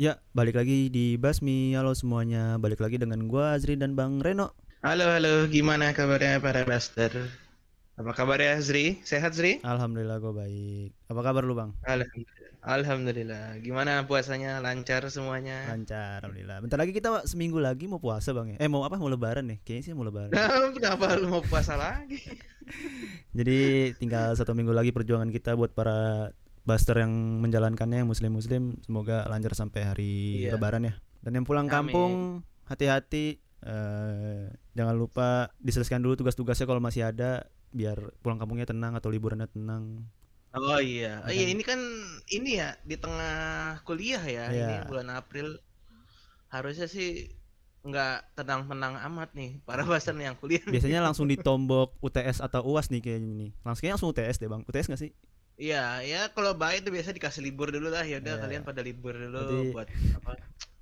Ya, balik lagi di Basmi. Halo semuanya, balik lagi dengan gua Azri dan Bang Reno. Halo, halo. Gimana kabarnya para Buster? Apa kabar ya Azri? Sehat Zri? Alhamdulillah gua baik. Apa kabar lu, Bang? Alhamdulillah. Alhamdulillah. Gimana puasanya? Lancar semuanya? Lancar, alhamdulillah. Bentar lagi kita seminggu lagi mau puasa, Bang ya. Eh, mau apa? Mau lebaran nih. Kayaknya sih mau lebaran. Nah, kenapa lu mau puasa lagi? Jadi tinggal satu minggu lagi perjuangan kita buat para Buster yang menjalankannya yang muslim-muslim semoga lancar sampai hari Iya. lebaran ya. Dan yang pulang Amin. kampung hati-hati eh, jangan lupa diselesaikan dulu tugas-tugasnya kalau masih ada biar pulang kampungnya tenang atau liburannya tenang. Oh iya. Oh Ya iya, ini kan ini ya di tengah kuliah ya. Iya. Ini bulan April. Harusnya sih nggak tenang-tenang amat nih para Buster yang kuliah. nih. Biasanya langsung ditombok UTS atau UAS nih kayaknya nih. Langsung kayaknya langsung UTS deh, Bang. UTS gak sih? Iya, ya kalau baik itu biasa dikasih libur dulu lah. Ya udah Iya. kalian pada libur dulu Berarti- buat apa?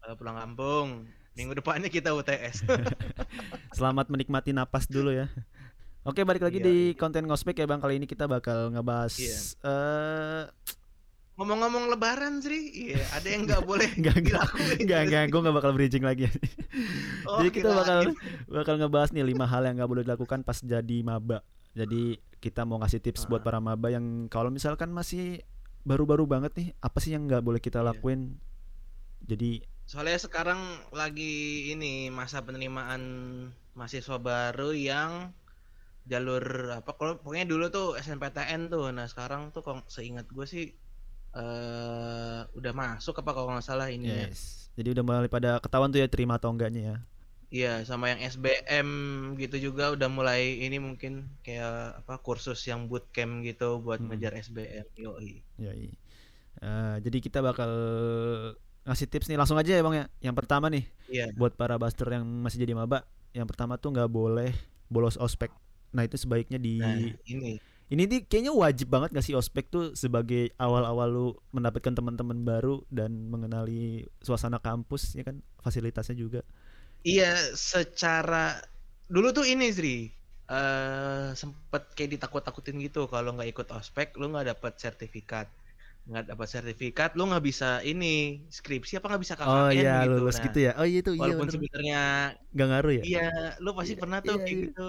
eh, pulang kampung. Minggu depannya kita UTS. Selamat menikmati napas dulu ya. Oke, balik lagi Iya, di konten ngospek ya Bang. Kali ini kita bakal ngebahas Iya. eh Ngomong-ngomong lebaran Sri, iya ada yang nggak boleh dilakuin. enggak, enggak, gue gak bakal bridging lagi. Oh, jadi kita bakal bakal ngebahas nih lima hal yang nggak boleh dilakukan pas jadi maba. Jadi kita mau ngasih tips buat Ah. para maba yang kalau misalkan masih baru-baru banget nih, apa sih yang nggak boleh kita Iya. lakuin? Jadi Soalnya sekarang lagi ini masa penerimaan mahasiswa baru yang jalur apa kalau pokoknya dulu tuh SNPTN tuh. Nah, sekarang tuh kalau seingat gue sih eh udah masuk apa kalau nggak salah ini ya. yes. Jadi udah mulai pada ketahuan tuh ya terima atau enggaknya ya. Iya, sama yang SBM gitu juga udah mulai ini mungkin kayak apa kursus yang bootcamp gitu buat Hmm. ngejar SBM. Yoi. Yoi. Eh, jadi kita bakal ngasih tips nih langsung aja ya bang ya. Yang pertama nih Iya. buat para buster yang masih jadi maba, yang pertama tuh nggak boleh bolos ospek. Nah itu sebaiknya di Nah, ini ini nih kayaknya wajib banget gak sih ospek tuh sebagai awal-awal lu mendapatkan teman-teman baru dan mengenali suasana kampus ya kan fasilitasnya juga. Iya, secara dulu tuh ini Zri eh sempet kayak ditakut-takutin gitu kalau nggak ikut ospek lu nggak dapat sertifikat nggak dapat sertifikat lu nggak bisa ini skripsi apa nggak bisa KKN Oh iya gitu. lulus Nah, gitu ya. Oh iya itu iya walaupun sebenarnya Nggak ngaruh ya. iya lu pasti Iya, pernah tuh iya, kayak iya. gitu.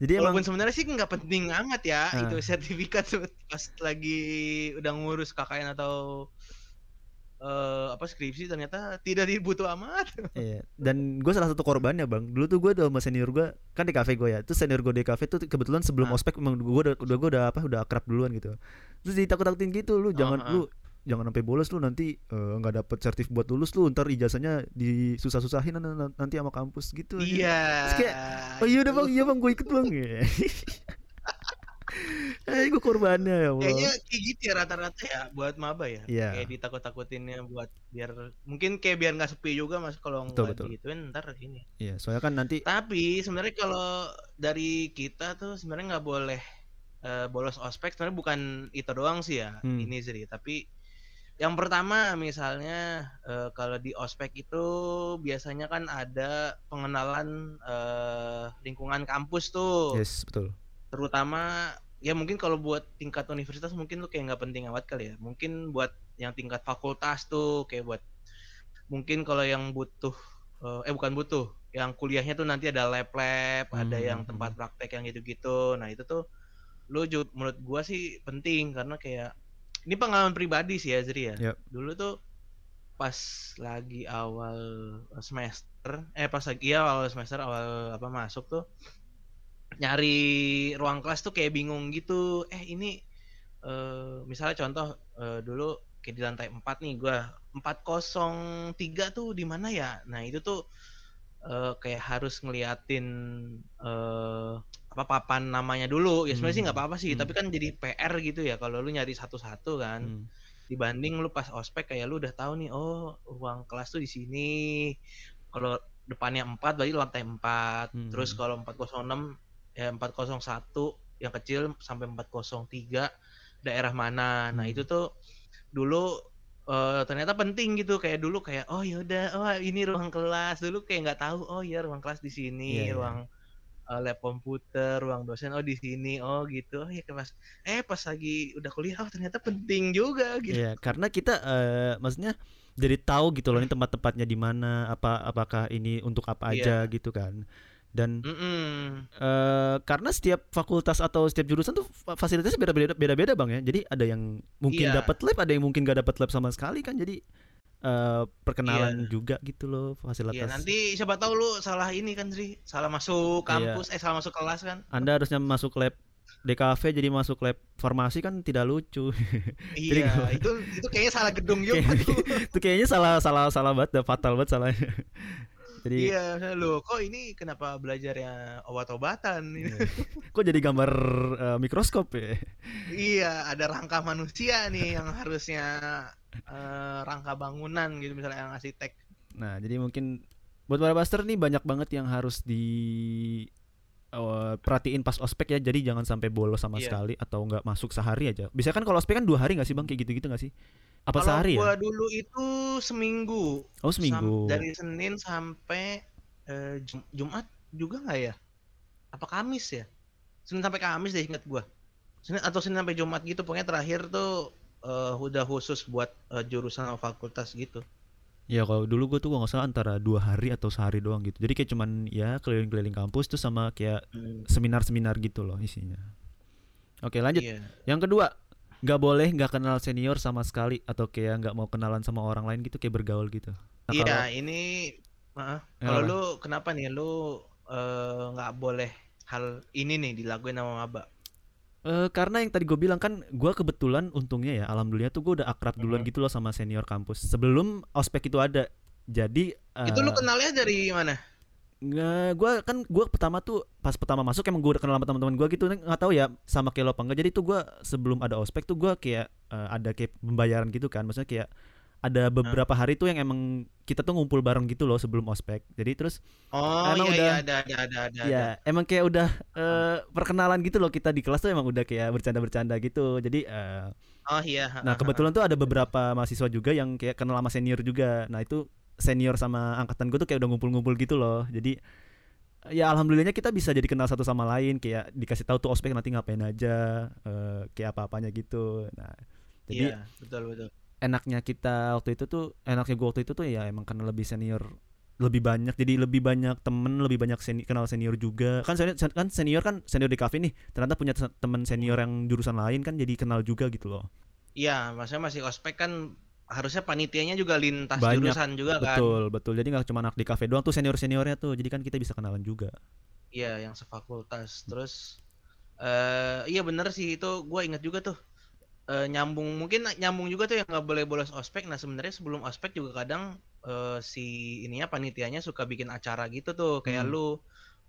Jadi emang walaupun sebenarnya sih nggak penting amat ya Ah. itu sertifikat se- pas lagi udah ngurus KKN atau eh apa skripsi ternyata tidak dibutuh amat Iya. Dan gue salah satu korbannya bang. Dulu tuh gue udah sama senior gue kan di kafe gue ya. Terus senior gue di kafe tuh kebetulan sebelum Ah. ospek emang gue udah udah gue udah apa udah akrab duluan gitu. Terus ditakut-takutin gitu lu jangan ah. lu jangan sampai bolos lu nanti eh, nggak dapet sertif buat lulus lu ntar ijazahnya disusah-susahin nan- nanti sama kampus gitu. iya Terus kayak, Oh iya udah bang, iya bang gue ikut bang. eh gue korbannya ya bang. Kayaknya kayak gitu ya rata-rata ya buat maba ya. Iya. Kayak ditakut-takutinnya buat biar mungkin kayak biar nggak sepi juga mas kalau nggak digituin ntar ini. Iya soalnya kan nanti Tapi sebenarnya kalau dari kita tuh sebenarnya nggak boleh eh, bolos ospek sebenarnya bukan itu doang sih ya Hmm. ini sih tapi yang pertama misalnya eh, kalau di ospek itu biasanya kan ada pengenalan eh, lingkungan kampus tuh yes betul. Terutama ya mungkin kalau buat tingkat universitas mungkin lu kayak nggak penting amat kali ya. Mungkin buat yang tingkat fakultas tuh kayak buat mungkin kalau yang butuh eh, eh bukan butuh yang kuliahnya tuh nanti ada lab lab ada Hmm, yang hmm, tempat praktek yang gitu-gitu. Nah itu tuh lu menurut gua sih penting karena kayak ini pengalaman pribadi sih ya Zri ya. Yap. dulu tuh pas lagi awal semester eh pas lagi ya awal semester awal apa masuk tuh nyari ruang kelas tuh kayak bingung gitu. Eh ini eh misalnya contoh eh, dulu kayak di lantai 4 nih gua 403 tuh di mana ya? Nah itu tuh eh, kayak harus ngeliatin eh apa papan namanya dulu. Ya sebenarnya sih nggak Hmm, apa-apa sih hmm. tapi kan jadi PR gitu ya kalau lu nyari satu-satu kan. Hmm. dibanding lu pas ospek kayak lu udah tahu nih oh ruang kelas tuh di sini. Kalau depannya 4 berarti lantai 4 Hmm. terus kalau 406 ya 401 yang kecil sampai 403 daerah mana nah Hmm. itu tuh dulu eh, ternyata penting gitu kayak dulu kayak oh yaudah oh ini ruang kelas dulu kayak nggak tahu oh iya ruang kelas di sini Iya, iya. ruang eh, lab komputer, ruang dosen, oh di sini, oh gitu. Oh ya pas eh pas lagi udah kuliah oh, ternyata penting juga gitu. Iya, karena kita eh, maksudnya jadi tahu gitu loh ini tempat-tempatnya di mana, apa apakah ini untuk apa aja Iya. gitu kan. Dan Mm-mm. eh karena setiap fakultas atau setiap jurusan tuh fa- fasilitasnya beda-beda beda-beda Bang ya. Jadi ada yang mungkin Iya. dapat lab, ada yang mungkin gak dapat lab sama sekali kan. Jadi eh perkenalan Iya. juga gitu loh fasilitas. Iya, nanti siapa tahu lu salah ini kan, Sri. Salah masuk Iya. kampus, eh salah masuk kelas kan. Anda harusnya masuk lab DKV jadi masuk lab farmasi kan tidak lucu. Jadi Iya, gua- itu itu kayaknya salah gedung juga Kayak- itu kayaknya salah salah salah banget, fatal banget salahnya. Jadi Iya, loh kok ini kenapa belajarnya obat-obatan? Iya. kok jadi gambar eh, mikroskop ya? Iya, ada rangka manusia nih yang harusnya eh, rangka bangunan gitu misalnya yang arsitek. Nah, jadi mungkin buat para buster nih banyak banget yang harus di eh, perhatiin pas ospek ya. Jadi jangan sampai bolos sama Iya. sekali atau nggak masuk sehari aja. Biasanya kan kalau ospek kan dua hari nggak sih bang? Kayak gitu-gitu nggak sih? Apa Kalau sehari gua ya? dulu itu seminggu. Oh Sam- seminggu. dari Senin sampai eh, Jum- Jumat juga nggak ya? Apa Kamis ya? Senin sampai Kamis deh ingat gua. Senin atau Senin sampai Jumat gitu. Pokoknya terakhir tuh eh, udah khusus buat eh, jurusan atau fakultas gitu. Ya kalau dulu gue tuh gak salah antara dua hari atau sehari doang gitu. Jadi kayak cuman ya keliling-keliling kampus tuh sama kayak seminar-seminar gitu loh isinya. Oke lanjut. Iya. Yang kedua, nggak boleh nggak kenal senior sama sekali atau kayak nggak mau kenalan sama orang lain gitu kayak bergaul gitu. Nah, Iya, kalau- ini maaf. Kalau lu kenapa nih lu eh, nggak boleh hal ini nih dilakuin sama maba? Eh, karena yang tadi gue bilang kan gue kebetulan untungnya ya alhamdulillah tuh gue udah akrab duluan Mhm. gitu loh sama senior kampus. Sebelum ospek itu ada. Jadi Itu lu kenalnya dari mana? nggak gue kan gue pertama tuh pas pertama masuk emang gue udah kenal sama teman-teman gue gitu. Nggak tahu ya sama kayak lo apa enggak jadi tuh gue sebelum ada ospek tuh gue kayak eh, ada kayak pembayaran gitu kan. Maksudnya kayak ada beberapa hari tuh yang emang kita tuh ngumpul bareng gitu loh sebelum ospek jadi terus Oh Emang iya udah- iya ada ada ada ada. ya emang kayak udah eh, perkenalan gitu loh kita di kelas tuh emang udah kayak bercanda-bercanda gitu jadi eh, ada. Oh iya. Nah kebetulan tuh ada beberapa mahasiswa juga yang kayak kenal sama senior juga. Nah itu senior sama angkatan gue tuh kayak udah ngumpul-ngumpul gitu loh. Jadi ya alhamdulillahnya kita bisa jadi kenal satu sama lain. Kayak dikasih tahu tuh ospek nanti ngapain aja, eh, kayak apa-apanya gitu. Nah jadi Iya, betul betul. Enaknya kita waktu itu tuh, enaknya gue waktu itu tuh ya emang karena lebih senior lebih banyak jadi lebih banyak temen lebih banyak seni- kenal senior juga kan senior kan senior kan senior di kafe nih ternyata punya te- temen senior yang jurusan lain kan jadi kenal juga gitu loh Iya, maksudnya masih ospek kan harusnya panitianya juga lintas Banyak, jurusan juga kan. Betul, betul. Jadi nggak cuma anak di kafe doang tuh senior-seniornya tuh. Jadi kan kita bisa kenalan juga. Iya, yang sefakultas. Terus eh iya bener sih itu gue inget juga tuh. Eh, nyambung mungkin nyambung juga tuh yang nggak boleh bolos ospek. Nah sebenarnya sebelum ospek juga kadang eh, si ininya panitianya suka bikin acara gitu tuh kayak Hmm. lu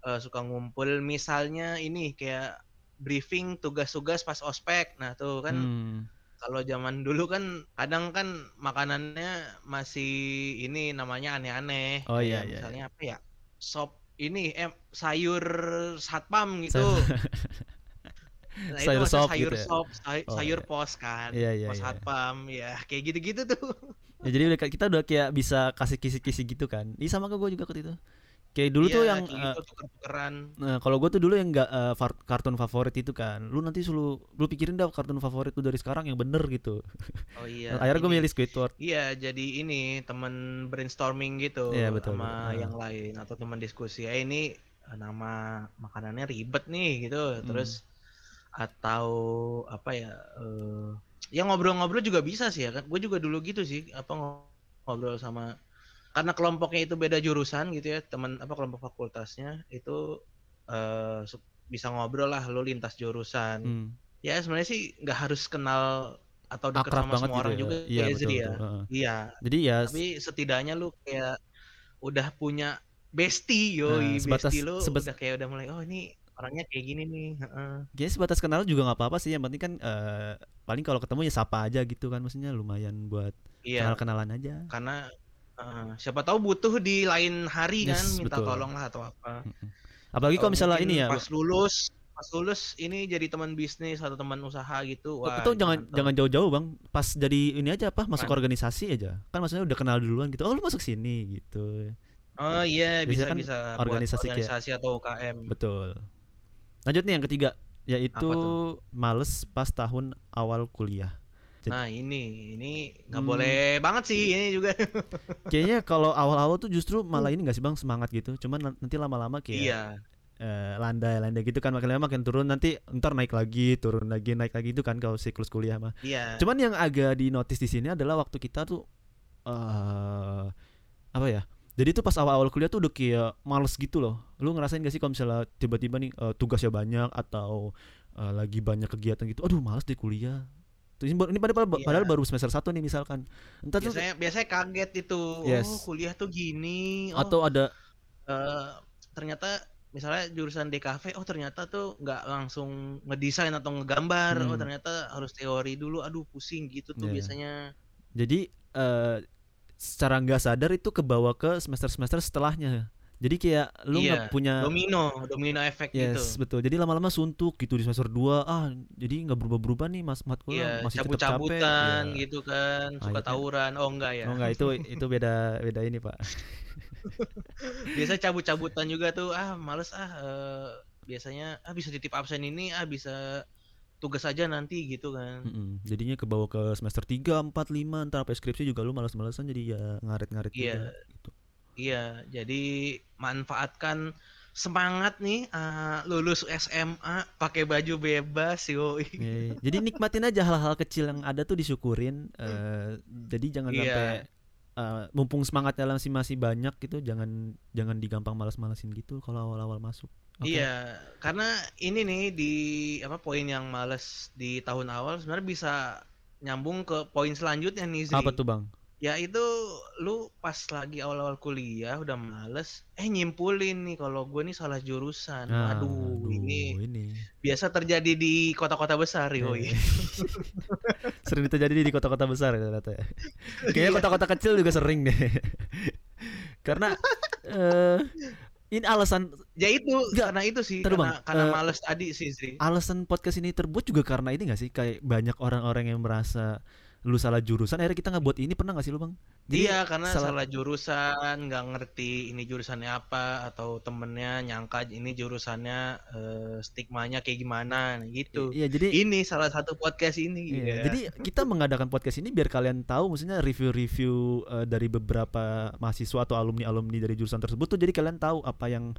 eh, suka ngumpul misalnya ini kayak briefing tugas-tugas pas ospek. Nah tuh kan Hmm. kalau zaman dulu kan kadang kan makanannya masih ini namanya aneh-aneh. Oh, iya, iya, Misalnya apa ya? Sop ini eh sayur satpam gitu. Nah, itu Sayur maksudnya sop sayur gitu ya? sop, say- Oh, sayur iya. pos kan. Iya, iya, pos iya. satpam ya kayak gitu-gitu tuh. Ya, jadi kita udah kayak bisa kasih kisi-kisi gitu kan. Iya sama ke gue juga waktu itu. Kayak dulu tuh Iya, yang eh, gitu tuker-tukeran. Nah, kalau gue tuh dulu yang nggak far- kartun favorit itu kan. Lu nanti selalu lu pikirin dah kartun favorit tuh dari sekarang yang bener gitu. Oh iya. Akhirnya gue ini. milih Squidward. Iya, jadi ini temen brainstorming gitu Iya, betul, sama betul. yang lain atau teman diskusi. Eh ini nama makanannya ribet nih gitu. Hmm. Atau apa ya? eh ya ngobrol-ngobrol juga bisa sih ya kan. Gue juga dulu gitu sih, apa ngo- ngobrol sama karena kelompoknya itu beda jurusan gitu ya, teman apa kelompok fakultasnya itu eh su- bisa ngobrol lah lo lintas jurusan. Hmm. Ya sebenarnya sih nggak harus kenal atau dekat Akrab sama banget semua gitu orang ya. juga Iya, ya, betul, Zri ya. Iya, Jadi ya tapi setidaknya lu kayak udah punya bestie Nah, yoi sebatas- bestie lu udah kayak udah mulai oh ini orangnya kayak gini nih heeh. Kayaknya sebatas kenal juga nggak apa-apa sih. Yang penting kan eh, paling kalau ketemu ya sapa aja gitu kan. Maksudnya lumayan buat iya kenal-kenalan aja. karena eh, siapa tahu butuh di lain hari kan Yes, minta betul. tolong lah atau apa. Apalagi kalau misalnya ini ya, pas lulus pas lulus ini jadi teman bisnis atau teman usaha gitu wah itu jangan mantap. jangan jauh-jauh bang. Pas jadi ini aja apa masuk Apaan? organisasi aja. Kan maksudnya udah kenal duluan gitu. Oh lu masuk sini gitu. Oh iya bisa Biasanya kan bisa organisasi kayak- organisasi atau UKM. Betul. Lanjut nih yang ketiga, yaitu males pas tahun awal kuliah. Jadi- Nah ini ini nggak Hmm. boleh banget sih ini juga. Kayaknya kalau awal-awal tuh justru malah ini gak sih bang semangat gitu. Cuman nan- nanti lama-lama kayak iya. eh, landai-landai gitu kan makin lama makin turun nanti ntar naik lagi turun lagi naik lagi itu kan kalau siklus kuliah mah. Iya. Cuman yang agak di notice di sini adalah waktu kita tuh eh apa ya? Jadi tuh pas awal-awal kuliah tuh udah kayak males gitu loh. Lu ngerasain gak sih kalau misalnya tiba-tiba nih eh, tugasnya banyak atau eh, lagi banyak kegiatan gitu. Aduh, males deh kuliah. Ini, baru- ini padahal, Iya. padahal baru semester 1 nih misalkan. Entar tuh Biasanya biasanya kaget itu. Yes. Oh kuliah tuh gini. Oh atau ada eh, ternyata misalnya jurusan DKV oh ternyata tuh nggak langsung ngedesain atau ngegambar oh Hmm. ternyata harus teori dulu aduh pusing gitu tuh Iya. biasanya jadi eh secara nggak sadar itu kebawa ke semester-semester setelahnya. Jadi kayak lu nggak Iya, punya domino domino efek gitu Yes, betul. Jadi lama-lama suntuk gitu di semester 2. Ah, jadi nggak berubah-berubah nih Mas matkulnya Iya, masih tetap capek. Iya. gitu kan, suka Akhirnya- tawuran. Oh enggak ya. Oh enggak itu itu beda beda ini, Pak. Biasa cabut-cabutan juga tuh. Ah, males ah eh, biasanya ah bisa titip absen ini, ah bisa tugas aja nanti gitu kan. Mm-mm. Jadinya kebawa ke semester 3, 4, 5, ntar sampai skripsi juga lu malas-malasan jadi ya ngaret-ngaret Iya. juga gitu. Iya, jadi manfaatkan semangat nih ah, lulus SMA pakai baju bebas yoi. Iya, Jadi nikmatin aja hal-hal kecil yang ada tuh disyukurin. eh, jadi jangan Iya. sampai eh, mumpung semangatnya masih masih banyak gitu, jangan jangan digampang malas-malasin gitu kalau awal-awal masuk. Oke. Iya, karena ini nih di apa poin yang males di tahun awal sebenarnya bisa nyambung ke poin selanjutnya nih Zri. Apa tuh, Bang? Ya itu lu pas lagi awal-awal kuliah udah males, eh nyimpulin nih kalau gue nih salah jurusan. Nah, Aduh, ini ini. biasa terjadi di kota-kota besar yoi. Iya. sering terjadi di kota-kota besar ternyata ya. Kayaknya Iya. kota-kota kecil juga sering deh. Karena eh ini alasan Ya itu, Nggak, karena itu sih, karena, karena Eh, males tadi sih Zri. alasan podcast ini terbuat juga karena ini gak sih? Kayak banyak orang-orang yang merasa lu salah jurusan akhirnya kita nggak buat ini pernah gak sih lu bang? Jadi Iya, karena salah- salah, jurusan, nggak ngerti ini jurusannya apa, atau temennya nyangka ini jurusannya eh, stigmanya kayak gimana, nah gitu. Iya jadi Ini salah satu podcast ini. Iya, ya. Jadi kita mengadakan podcast ini biar kalian tahu maksudnya review-review eh, dari beberapa mahasiswa atau alumni-alumni dari jurusan tersebut tuh jadi kalian tahu apa yang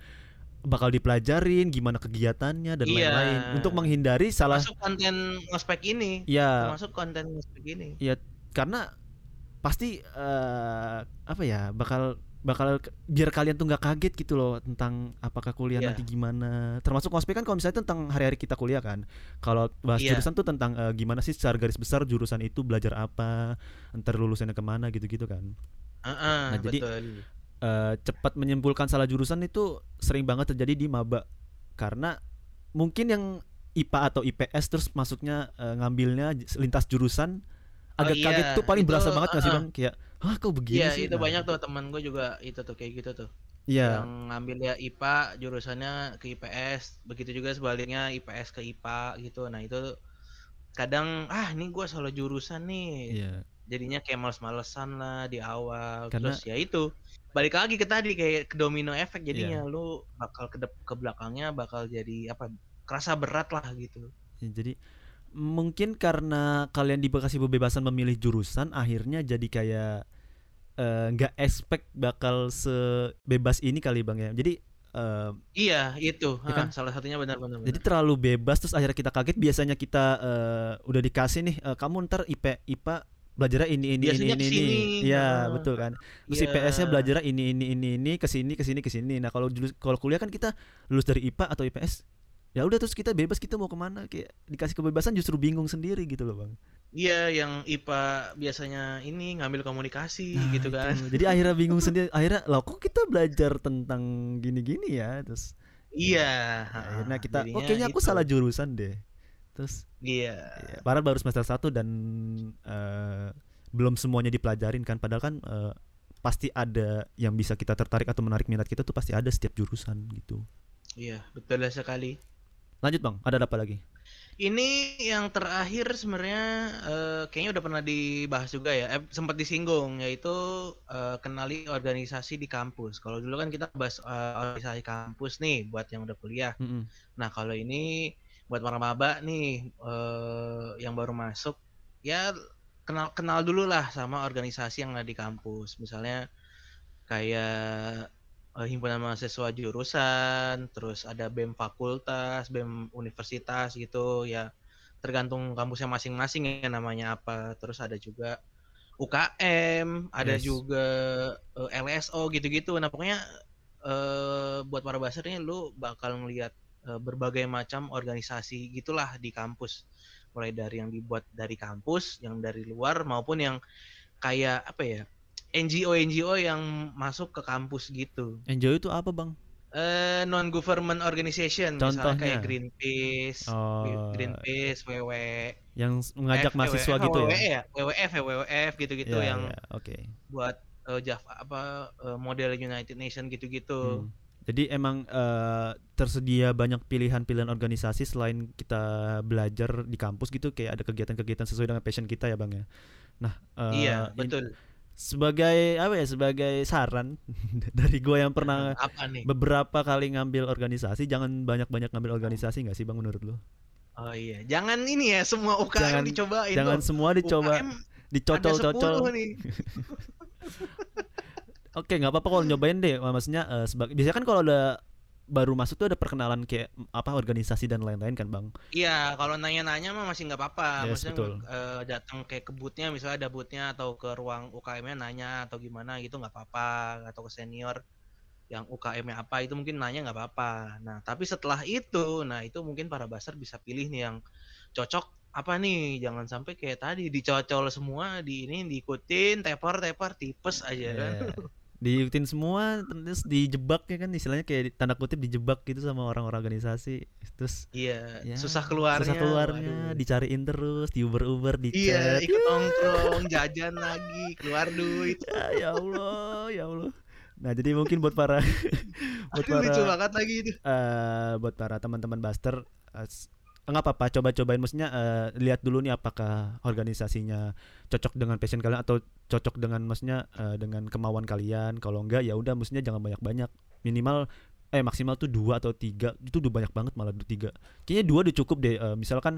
bakal dipelajarin, gimana kegiatannya dan Iya. lain-lain untuk menghindari salah Masuk konten ngospek ini, ya masuk konten ngospek ini. karena pasti eh, apa ya bakal bakal biar kalian tuh nggak kaget gitu loh tentang apakah kuliah Iya. nanti gimana termasuk ngospek kan kalau misalnya tentang hari-hari kita kuliah kan kalau bahas Iya. jurusan tuh tentang eh, gimana sih secara garis besar jurusan itu belajar apa ntar lulusannya ke mana gitu-gitu kan Heeh, Nah, jadi- betul. Eh, cepat menyimpulkan salah jurusan itu sering banget terjadi di maba. Karena mungkin yang IPA atau IPS terus masuknya eh, ngambilnya lintas jurusan agak iya, kaget tuh paling itu, berasa banget gak sih bang? Kayak hah kok begini Iya, sih? itu Nah, banyak tuh teman gue juga itu tuh kayak gitu tuh. iya. Yang ngambil ya IPA jurusannya ke IPS, begitu juga sebaliknya IPS ke IPA gitu. Nah, itu kadang ah ini gue salah jurusan nih. iya Jadinya kayak males-malesan lah di awal. Karena- Terus ya itu balik lagi ke tadi kayak ke domino efek jadinya lu bakal ke ke belakangnya bakal jadi apa kerasa berat lah gitu. Ya, jadi mungkin karena kalian dikasih kebebasan memilih jurusan akhirnya jadi kayak eh, nggak expect bakal sebebas ini kali bang ya jadi eh, Iya, itu. Ya Ah, kan? salah satunya benar-benar. Jadi terlalu bebas terus akhirnya kita kaget biasanya kita eh, udah dikasih nih eh, kamu ntar IP IPA belajar ini ini Biasanya ini ini ini. Ya, Nah, betul kan. Terus Iya. IPS-nya belajar ini ini ini ini ke sini ke sini ke sini. Nah, kalau kalau kuliah kan kita lulus dari IPA atau IPS ya udah terus kita bebas kita mau ke mana kayak dikasih kebebasan justru bingung sendiri gitu loh bang Iya, yang IPA biasanya ini ngambil komunikasi Nah, gitu kan. itu. jadi akhirnya bingung sendiri akhirnya loh kok kita belajar tentang gini-gini ya terus Iya. akhirnya ah, kita oh kayaknya aku itu. salah jurusan deh terus Iya. Ya, padahal baru semester 1 dan eh, belum semuanya dipelajarin kan padahal kan eh, pasti ada yang bisa kita tertarik atau menarik minat kita tuh pasti ada setiap jurusan gitu. Iya, betul sekali. Lanjut Bang, ada apa lagi? Ini yang terakhir sebenarnya eh, kayaknya udah pernah dibahas juga ya, eh, sempat disinggung yaitu eh, kenali organisasi di kampus. Kalau dulu kan kita bahas eh, organisasi kampus nih buat yang udah kuliah. Mm-mm. Nah kalau ini buat para maba nih eh, yang baru masuk, ya kenal kenal dulu lah sama organisasi yang ada di kampus. Misalnya kayak eh, himpunan mahasiswa jurusan, terus ada BEM fakultas, BEM universitas gitu ya. Tergantung kampusnya masing-masing ya namanya apa. Terus ada juga UKM, ada Yes. juga eh, LSO gitu-gitu. Nah, pokoknya eh buat para baser nih lu bakal ngelihat eh, berbagai macam organisasi gitulah di kampus. Mulai dari yang dibuat dari kampus, yang dari luar maupun yang kayak apa ya? NGO NGO yang masuk ke kampus gitu. Enjoy itu apa bang? Eh non government organization misalnya Contohnya? kayak Greenpeace, Oh, Greenpeace, WW, yang mengajak F, mahasiswa WWF, gitu ya? WWE ya, WWF ya, WWF gitu-gitu Ya, yang ya, Oke. buat eh, Java apa eh, model United Nation gitu-gitu. Hmm. Jadi emang eh, tersedia banyak pilihan-pilihan organisasi selain kita belajar di kampus gitu, kayak ada kegiatan-kegiatan sesuai dengan passion kita ya bang ya. Nah, eh, Iya, betul. sebagai apa ya? Sebagai saran dari gue yang pernah Apa nih? beberapa kali ngambil organisasi, jangan banyak-banyak ngambil organisasi nggak sih bang menurut lo? Oh iya, jangan ini ya semua UKM Jangan- dicobain Jangan semua dicoba UKM dicocol-cocol. 10 nih. Oke, nggak apa-apa kalau nyobain deh. Maksudnya eh, sebagai biasanya kan kalau ada baru masuk tuh ada perkenalan kayak apa organisasi dan lain-lain kan, Bang. Iya, kalau nanya-nanya mah masih nggak apa-apa. Yes, Maksudnya betul. eh, datang kayak ke booth-nya misalnya ada booth-nya atau ke ruang UKM-nya nanya atau gimana gitu nggak apa-apa atau ke senior yang UKM-nya apa itu mungkin nanya nggak apa-apa. Nah, tapi setelah itu, nah itu mungkin para baser bisa pilih nih yang cocok apa nih jangan sampai kayak tadi dicocol semua di ini diikutin tepar tepar tipes aja kan Iya. Diikutin semua terus dijebak ya kan istilahnya kayak di- tanda kutip dijebak gitu sama orang-orang organisasi. Terus iya ya, susah keluarnya Susah keluarnya, waduh. dicariin terus, diuber-uber, di iya ikut nongkrong jajan lagi keluar duit Ya, ya Allah, ya Allah. Nah, jadi mungkin buat para buat Aduh, lucu para banget lagi itu eh buat para teman-teman Buster s- nggak apa-apa coba-cobain. Maksudnya eh, lihat dulu nih apakah organisasinya cocok dengan passion kalian atau cocok dengan maksudnya eh, dengan kemauan kalian. Kalau enggak ya udah maksudnya jangan banyak-banyak. Minimal eh maksimal tuh dua atau tiga. Itu udah banyak banget malah dua tiga. Kayaknya dua udah cukup deh. Eh, misalkan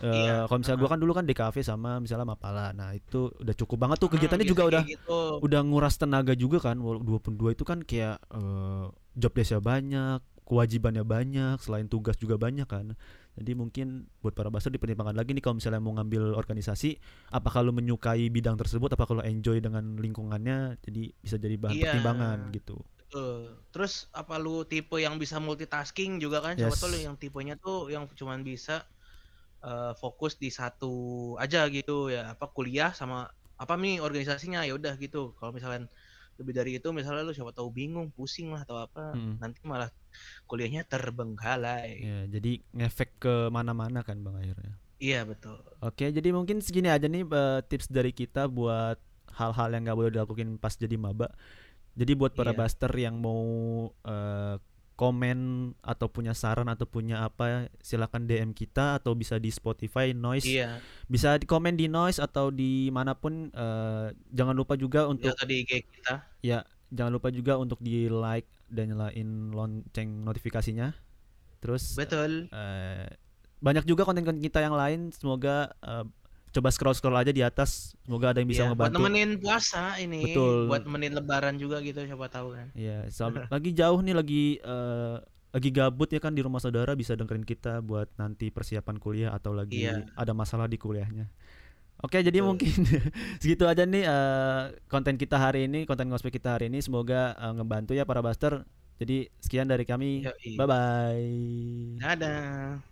eh, Iya, kalau misalnya gua kan dulu kan DKV sama misalnya Mapala. Nah itu udah cukup banget tuh. Hmm, kegiatannya juga biasanya udah gitu. udah nguras tenaga juga kan. Wal- 22 itu kan kayak eh, job desknya banyak kewajibannya banyak selain tugas juga banyak kan jadi mungkin buat para baser dipertimbangkan lagi nih kalau misalnya mau ngambil organisasi apakah lu menyukai bidang tersebut apakah lu enjoy dengan lingkungannya jadi bisa jadi bahan Iya. pertimbangan gitu Betul. Terus apa lu tipe yang bisa multitasking juga kan? Coba Yes. tuh lu yang tipenya tuh yang cuman bisa eh, fokus di satu aja gitu ya. Apa kuliah sama apa nih organisasinya ya udah gitu. Kalau misalnya lebih dari itu misalnya lu siapa tahu bingung, pusing lah atau apa, Mm-mm. nanti malah kuliahnya terbengkalai. ya jadi ngefek ke mana-mana kan bang akhirnya Iya betul. Oke, jadi mungkin segini aja nih eh, tips dari kita buat hal-hal yang nggak boleh dilakukan pas jadi maba. Jadi buat para Iya. baster yang mau eh, komen atau punya saran atau punya apa, silakan DM kita atau bisa di Spotify Noise, Iya. bisa di komen di Noise atau di mana pun. eh, jangan lupa juga Ya untuk tadi IG kita. ya, jangan lupa juga untuk di like dan nyalain lonceng notifikasinya. Terus Betul. Eh, banyak juga konten-konten kita yang lain semoga eh, coba scroll scroll aja di atas semoga ada yang bisa buat ngebantu nemenin puasa ini, Betul. buat nemenin lebaran juga gitu siapa tahu kan. Iya, so- lagi jauh nih lagi eh, lagi gabut ya kan di rumah saudara bisa dengerin kita buat nanti persiapan kuliah atau lagi Iya. ada masalah di kuliahnya Oke, jadi Betul. mungkin segitu aja nih eh, konten kita hari ini, konten ngospek kita hari ini. Semoga eh, ngebantu ya para Buster. Jadi sekian dari kami. Bye bye. Dadah.